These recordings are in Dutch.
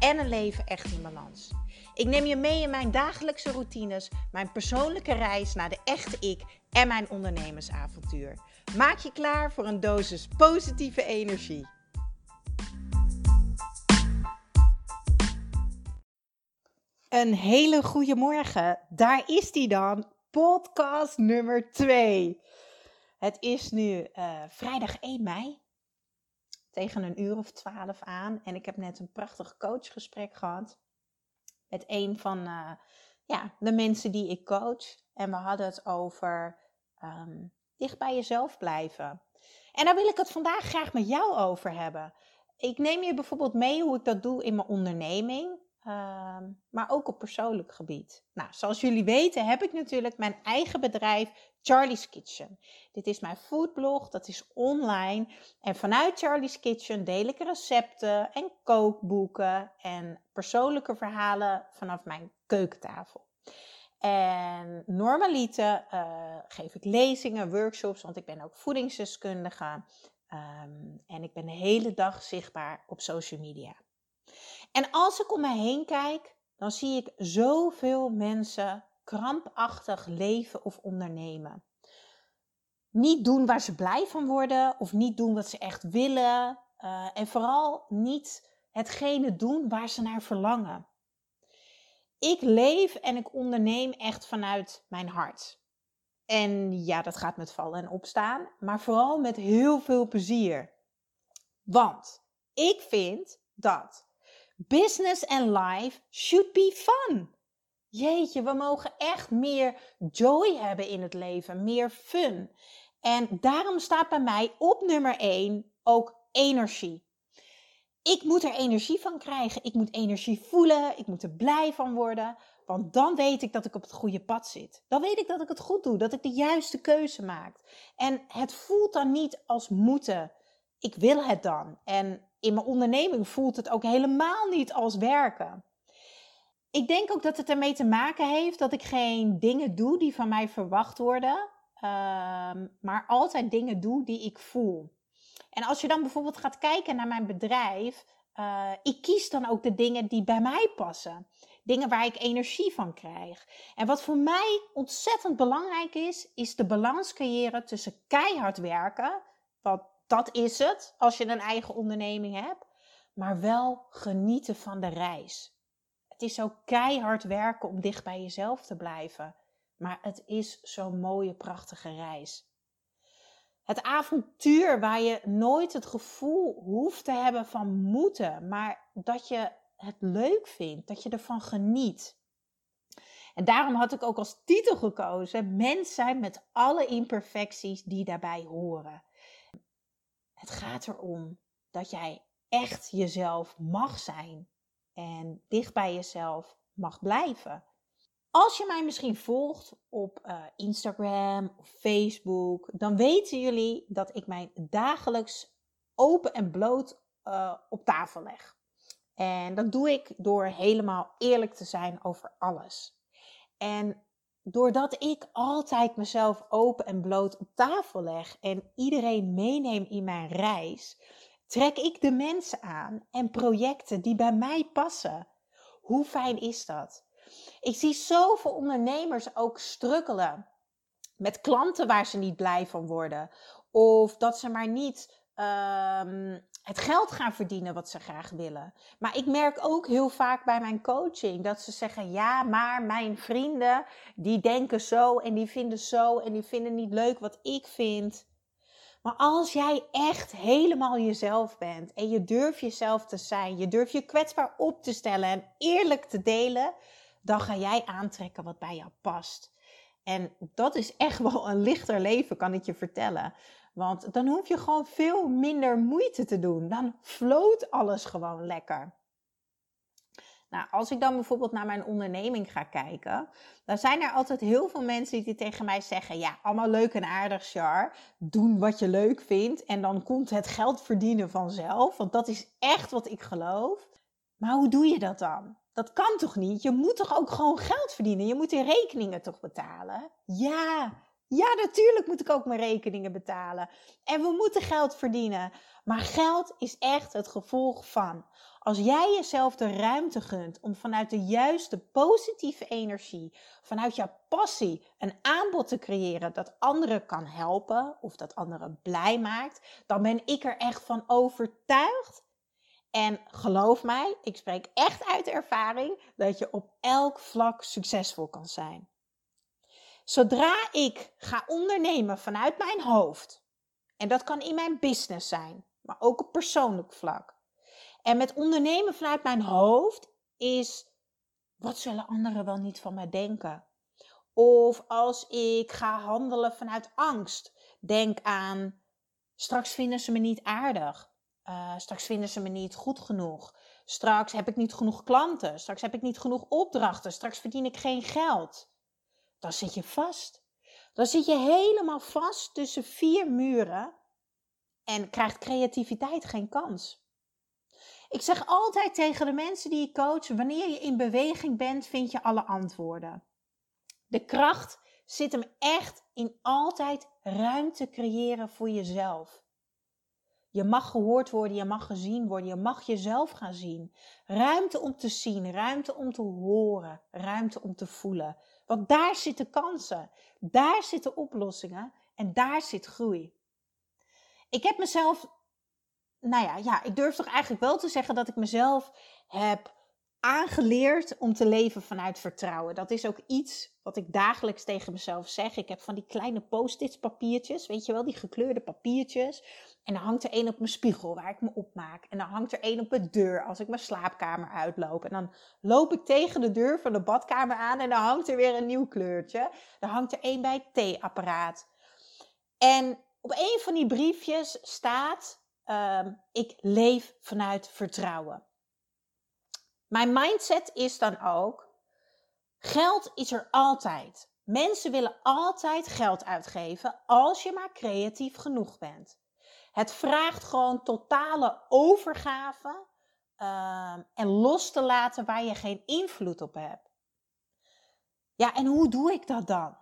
en een leven echt in balans. Ik neem je mee in mijn dagelijkse routines, mijn persoonlijke reis naar de echte ik en mijn ondernemersavontuur. Maak je klaar voor een dosis positieve energie. Een hele goede morgen. Daar is die dan, podcast nummer 2. Het is nu uh, vrijdag 1 mei tegen een uur of 12 aan en ik heb net een prachtig coachgesprek gehad met een van uh, ja, de mensen die ik coach. En we hadden het over um, dicht bij jezelf blijven. En daar wil ik het vandaag graag met jou over hebben. Ik neem je bijvoorbeeld mee hoe ik dat doe in mijn onderneming. Ehm, maar ook op persoonlijk gebied. Nou, zoals jullie weten heb ik natuurlijk mijn eigen bedrijf Charlie's Kitchen. Dit is mijn foodblog, dat is online. En vanuit Charlie's Kitchen deel ik recepten en kookboeken en persoonlijke verhalen vanaf mijn keukentafel. En normaliter uh, geef ik lezingen, workshops, want ik ben ook voedingsdeskundige. Um, en ik ben de hele dag zichtbaar op social media. En als ik om me heen kijk, dan zie ik zoveel mensen krampachtig leven of ondernemen. Niet doen waar ze blij van worden of niet doen wat ze echt willen. Uh, en vooral niet hetgene doen waar ze naar verlangen. Ik leef en ik onderneem echt vanuit mijn hart. En ja, dat gaat met vallen en opstaan, maar vooral met heel veel plezier. Want ik vind dat Business and life should be fun. Jeetje, we mogen echt meer joy hebben in het leven, meer fun. En daarom staat bij mij op nummer 1 ook energie. Ik moet er energie van krijgen. Ik moet energie voelen. Ik moet er blij van worden. Want dan weet ik dat ik op het goede pad zit. Dan weet ik dat ik het goed doe. Dat ik de juiste keuze maak. En het voelt dan niet als moeten. Ik wil het dan. En in mijn onderneming voelt het ook helemaal niet als werken. Ik denk ook dat het ermee te maken heeft dat ik geen dingen doe die van mij verwacht worden, ehm, maar altijd dingen doe die ik voel. En als je dan bijvoorbeeld gaat kijken naar mijn bedrijf, uh, ik kies dan ook de dingen die bij mij passen. Dingen waar ik energie van krijg. En wat voor mij ontzettend belangrijk is, is de balans creëren tussen keihard werken, wat dat is het als je een eigen onderneming hebt. Maar wel genieten van de reis. Het is zo keihard werken om dicht bij jezelf te blijven. Maar het is zo'n mooie, prachtige reis. Het avontuur waar je nooit het gevoel hoeft te hebben van moeten, maar dat je het leuk vindt, dat je ervan geniet. En daarom had ik ook als titel gekozen: Mens zijn met alle imperfecties die daarbij horen. Het gaat erom dat jij echt jezelf mag zijn en dicht bij jezelf mag blijven. Als je mij misschien volgt op uh, Instagram of Facebook, dan weten jullie dat ik mij dagelijks open en bloot uh, op tafel leg. En dat doe ik door helemaal eerlijk te zijn over alles. En doordat ik altijd mezelf open en bloot op tafel leg en iedereen meeneem in mijn reis, trek ik de mensen aan en projecten die bij mij passen. Hoe fijn is dat? Ik zie zoveel ondernemers ook strukkelen met klanten waar ze niet blij van worden. Of dat ze maar niet um, het geld gaan verdienen wat ze graag willen. Maar ik merk ook heel vaak bij mijn coaching dat ze zeggen: ja, maar mijn vrienden die denken zo en die vinden zo en die vinden niet leuk wat ik vind. Maar als jij echt helemaal jezelf bent en je durft jezelf te zijn, je durft je kwetsbaar op te stellen en eerlijk te delen, dan ga jij aantrekken wat bij jou past. En dat is echt wel een lichter leven, kan ik je vertellen. Want dan hoef je gewoon veel minder moeite te doen. Dan floot alles gewoon lekker. Nou, als ik dan bijvoorbeeld naar mijn onderneming ga kijken, dan zijn er altijd heel veel mensen die tegen mij zeggen: Ja, allemaal leuk en aardig, Char. Doen wat je leuk vindt en dan komt het geld verdienen vanzelf. Want dat is echt wat ik geloof. Maar hoe doe je dat dan? Dat kan toch niet? Je moet toch ook gewoon geld verdienen? Je moet de rekeningen toch betalen? Ja, ja, natuurlijk moet ik ook mijn rekeningen betalen. En we moeten geld verdienen. Maar geld is echt het gevolg van. Als jij jezelf de ruimte gunt om vanuit de juiste positieve energie, vanuit jouw passie, een aanbod te creëren dat anderen kan helpen of dat anderen blij maakt, dan ben ik er echt van overtuigd. En geloof mij, ik spreek echt uit ervaring dat je op elk vlak succesvol kan zijn. Zodra ik ga ondernemen vanuit mijn hoofd, en dat kan in mijn business zijn, maar ook op persoonlijk vlak. En met ondernemen vanuit mijn hoofd is, wat zullen anderen wel niet van mij denken? Of als ik ga handelen vanuit angst, denk aan, straks vinden ze me niet aardig. Uh, straks vinden ze me niet goed genoeg. Straks heb ik niet genoeg klanten. Straks heb ik niet genoeg opdrachten. Straks verdien ik geen geld dan zit je vast. Dan zit je helemaal vast tussen vier muren en krijgt creativiteit geen kans. Ik zeg altijd tegen de mensen die ik coach: wanneer je in beweging bent, vind je alle antwoorden. De kracht zit hem echt in altijd ruimte creëren voor jezelf. Je mag gehoord worden, je mag gezien worden, je mag jezelf gaan zien. Ruimte om te zien, ruimte om te horen, ruimte om te voelen. Want daar zitten kansen, daar zitten oplossingen en daar zit groei. Ik heb mezelf, nou ja, ja, ik durf toch eigenlijk wel te zeggen dat ik mezelf heb aangeleerd om te leven vanuit vertrouwen. Dat is ook iets wat ik dagelijks tegen mezelf zeg. Ik heb van die kleine post-its papiertjes, weet je wel, die gekleurde papiertjes. En dan hangt er één op mijn spiegel waar ik me opmaak. En dan hangt er één op de deur als ik mijn slaapkamer uitloop. En dan loop ik tegen de deur van de badkamer aan en dan hangt er weer een nieuw kleurtje. Dan hangt er één bij het theeapparaat. En op een van die briefjes staat: ehm, Ik leef vanuit vertrouwen. Mijn mindset is dan ook: geld is er altijd. Mensen willen altijd geld uitgeven als je maar creatief genoeg bent. Het vraagt gewoon totale overgave ehm, en los te laten waar je geen invloed op hebt. Ja, en hoe doe ik dat dan?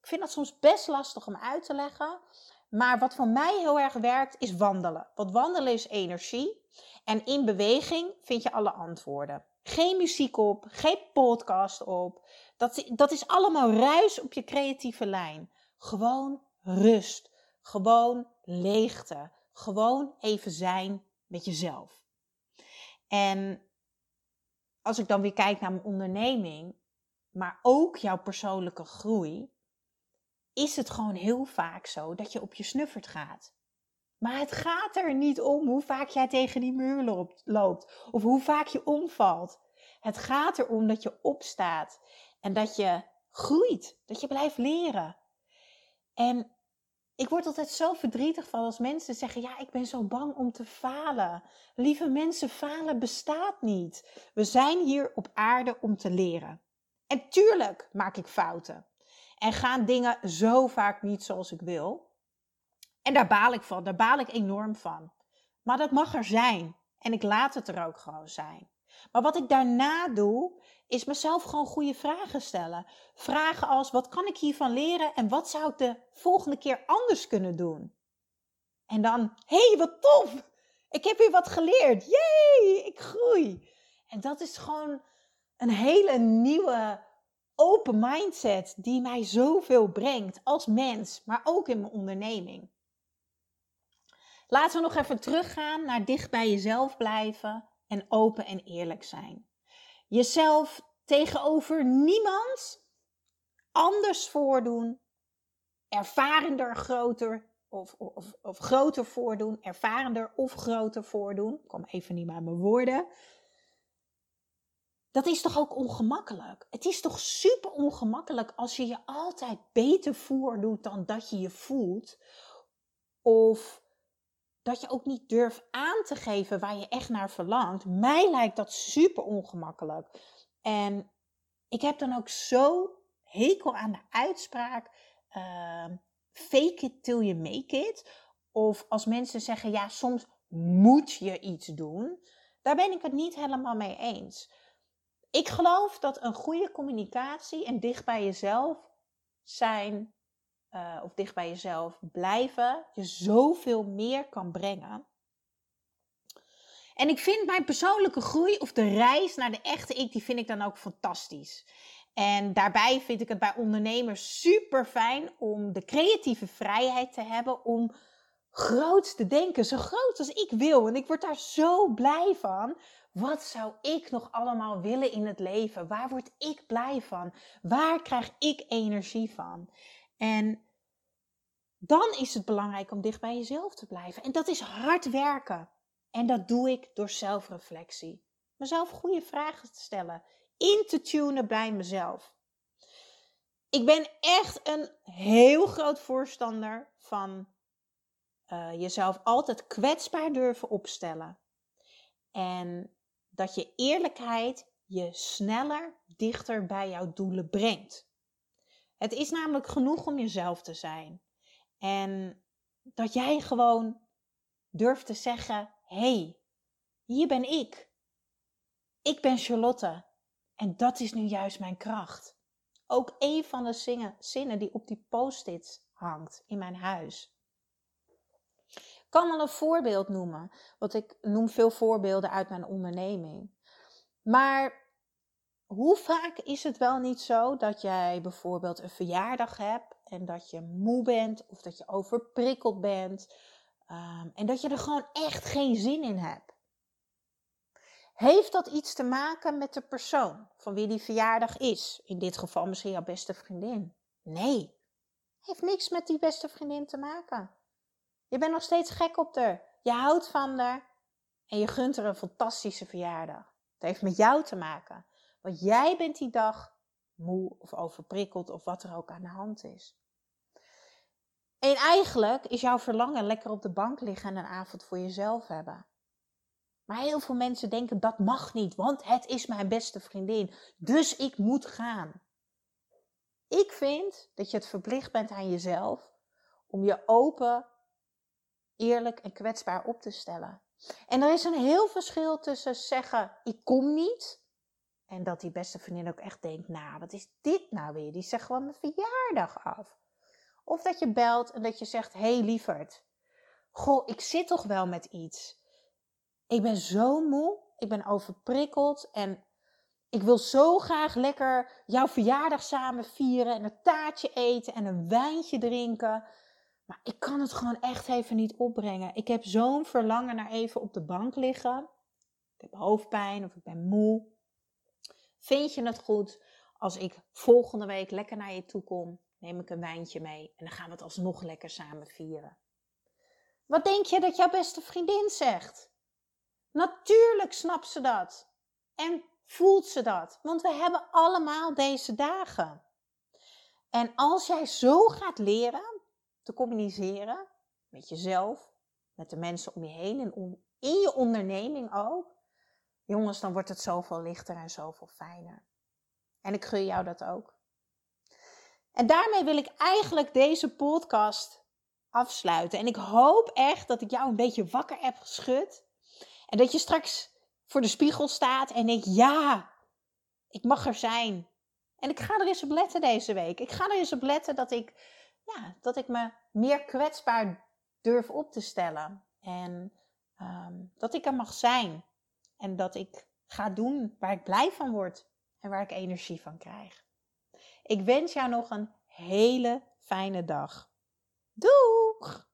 Ik vind dat soms best lastig om uit te leggen. Maar wat voor mij heel erg werkt, is wandelen. Want wandelen is energie. En in beweging vind je alle antwoorden. Geen muziek op, geen podcast op. Dat, dat is allemaal ruis op je creatieve lijn. Gewoon rust. Gewoon leegte. Gewoon even zijn met jezelf. En als ik dan weer kijk naar mijn onderneming, maar ook jouw persoonlijke groei, is het gewoon heel vaak zo dat je op je snuffert gaat. Maar het gaat er niet om hoe vaak jij tegen die muur loopt of hoe vaak je omvalt. Het gaat erom dat je opstaat en dat je groeit, dat je blijft leren. En ik word altijd zo verdrietig van als mensen zeggen: Ja, ik ben zo bang om te falen. Lieve mensen, falen bestaat niet. We zijn hier op aarde om te leren. En tuurlijk maak ik fouten. En gaan dingen zo vaak niet zoals ik wil. En daar baal ik van, daar baal ik enorm van. Maar dat mag er zijn. En ik laat het er ook gewoon zijn. Maar wat ik daarna doe, is mezelf gewoon goede vragen stellen. Vragen als: wat kan ik hiervan leren en wat zou ik de volgende keer anders kunnen doen? En dan: hé, hey, wat tof! Ik heb weer wat geleerd. Jee, ik groei. En dat is gewoon een hele nieuwe open mindset die mij zoveel brengt als mens, maar ook in mijn onderneming. Laten we nog even teruggaan naar dicht bij jezelf blijven en open en eerlijk zijn. Jezelf tegenover niemand anders voordoen, ervarender, groter of, of, of groter voordoen, ervarender of groter voordoen. Ik kom even niet bij mijn woorden. Dat is toch ook ongemakkelijk? Het is toch super ongemakkelijk als je je altijd beter voordoet dan dat je je voelt? Of dat je ook niet durft aan te geven waar je echt naar verlangt. Mij lijkt dat super ongemakkelijk. En ik heb dan ook zo hekel aan de uitspraak: uh, fake it till you make it. Of als mensen zeggen, ja, soms moet je iets doen. Daar ben ik het niet helemaal mee eens. Ik geloof dat een goede communicatie en dicht bij jezelf zijn, uh, of dicht bij jezelf blijven, je zoveel meer kan brengen. En ik vind mijn persoonlijke groei of de reis naar de echte ik, die vind ik dan ook fantastisch. En daarbij vind ik het bij ondernemers super fijn om de creatieve vrijheid te hebben om groot te denken, zo groot als ik wil. En ik word daar zo blij van. Wat zou ik nog allemaal willen in het leven? Waar word ik blij van? Waar krijg ik energie van? En dan is het belangrijk om dicht bij jezelf te blijven. En dat is hard werken. En dat doe ik door zelfreflectie. Mezelf goede vragen te stellen. In te tunen bij mezelf. Ik ben echt een heel groot voorstander van uh, jezelf altijd kwetsbaar durven opstellen. En dat je eerlijkheid je sneller dichter bij jouw doelen brengt. Het is namelijk genoeg om jezelf te zijn. En dat jij gewoon durft te zeggen: hé, hey, hier ben ik. Ik ben Charlotte. En dat is nu juist mijn kracht. Ook een van de zingen, zinnen die op die post-its hangt in mijn huis kan wel een voorbeeld noemen. Want ik noem veel voorbeelden uit mijn onderneming. Maar hoe vaak is het wel niet zo dat jij bijvoorbeeld een verjaardag hebt en dat je moe bent of dat je overprikkeld bent um, en dat je er gewoon echt geen zin in hebt? Heeft dat iets te maken met de persoon van wie die verjaardag is? In dit geval misschien jouw beste vriendin. Nee, heeft niks met die beste vriendin te maken. Je bent nog steeds gek op haar. Je houdt van haar. En je gunt haar een fantastische verjaardag. Het heeft met jou te maken. Want jij bent die dag moe of overprikkeld of wat er ook aan de hand is. En eigenlijk is jouw verlangen lekker op de bank liggen en een avond voor jezelf hebben. Maar heel veel mensen denken dat mag niet, want het is mijn beste vriendin. Dus ik moet gaan. Ik vind dat je het verplicht bent aan jezelf om je open eerlijk en kwetsbaar op te stellen. En er is een heel verschil tussen zeggen: ik kom niet. En dat die beste vriendin ook echt denkt: nou, wat is dit nou weer? Die zegt gewoon mijn verjaardag af. Of dat je belt en dat je zegt: hé hey, lieverd, goh, ik zit toch wel met iets. Ik ben zo moe, ik ben overprikkeld en ik wil zo graag lekker jouw verjaardag samen vieren en een taartje eten en een wijntje drinken. Maar ik kan het gewoon echt even niet opbrengen. Ik heb zo'n verlangen naar even op de bank liggen. Ik heb hoofdpijn of ik ben moe. Vind je het goed als ik volgende week lekker naar je toe kom? Neem ik een wijntje mee en dan gaan we het alsnog lekker samen vieren. Wat denk je dat jouw beste vriendin zegt? Natuurlijk snapt ze dat. En voelt ze dat. Want we hebben allemaal deze dagen. En als jij zo gaat leren te communiceren met jezelf, met de mensen om je heen en om, in je onderneming ook. Jongens, dan wordt het zoveel lichter en zoveel fijner. En ik gun jou dat ook. En daarmee wil ik eigenlijk deze podcast afsluiten. En ik hoop echt dat ik jou een beetje wakker heb geschud. En dat je straks voor de spiegel staat en denkt: ja, ik mag er zijn. En ik ga er eens op letten deze week. Ik ga er eens op letten dat ik ja, dat ik me meer kwetsbaar durf op te stellen. En ehm, dat ik er mag zijn. En dat ik ga doen waar ik blij van word en waar ik energie van krijg. Ik wens jou nog een hele fijne dag. Doeg!